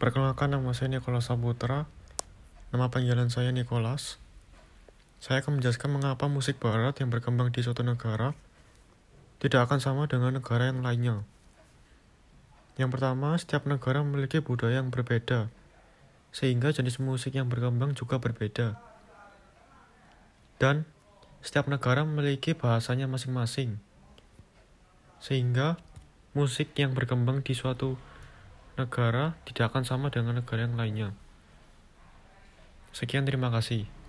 Perkenalkan nama saya Nikolas Saputra. Nama panggilan saya Nikolas. Saya akan menjelaskan mengapa musik barat yang berkembang di suatu negara tidak akan sama dengan negara yang lainnya. Yang pertama, setiap negara memiliki budaya yang berbeda, sehingga jenis musik yang berkembang juga berbeda. Dan setiap negara memiliki bahasanya masing-masing, sehingga musik yang berkembang di suatu negara tidak akan sama dengan negara yang lainnya. Sekian, terima kasih.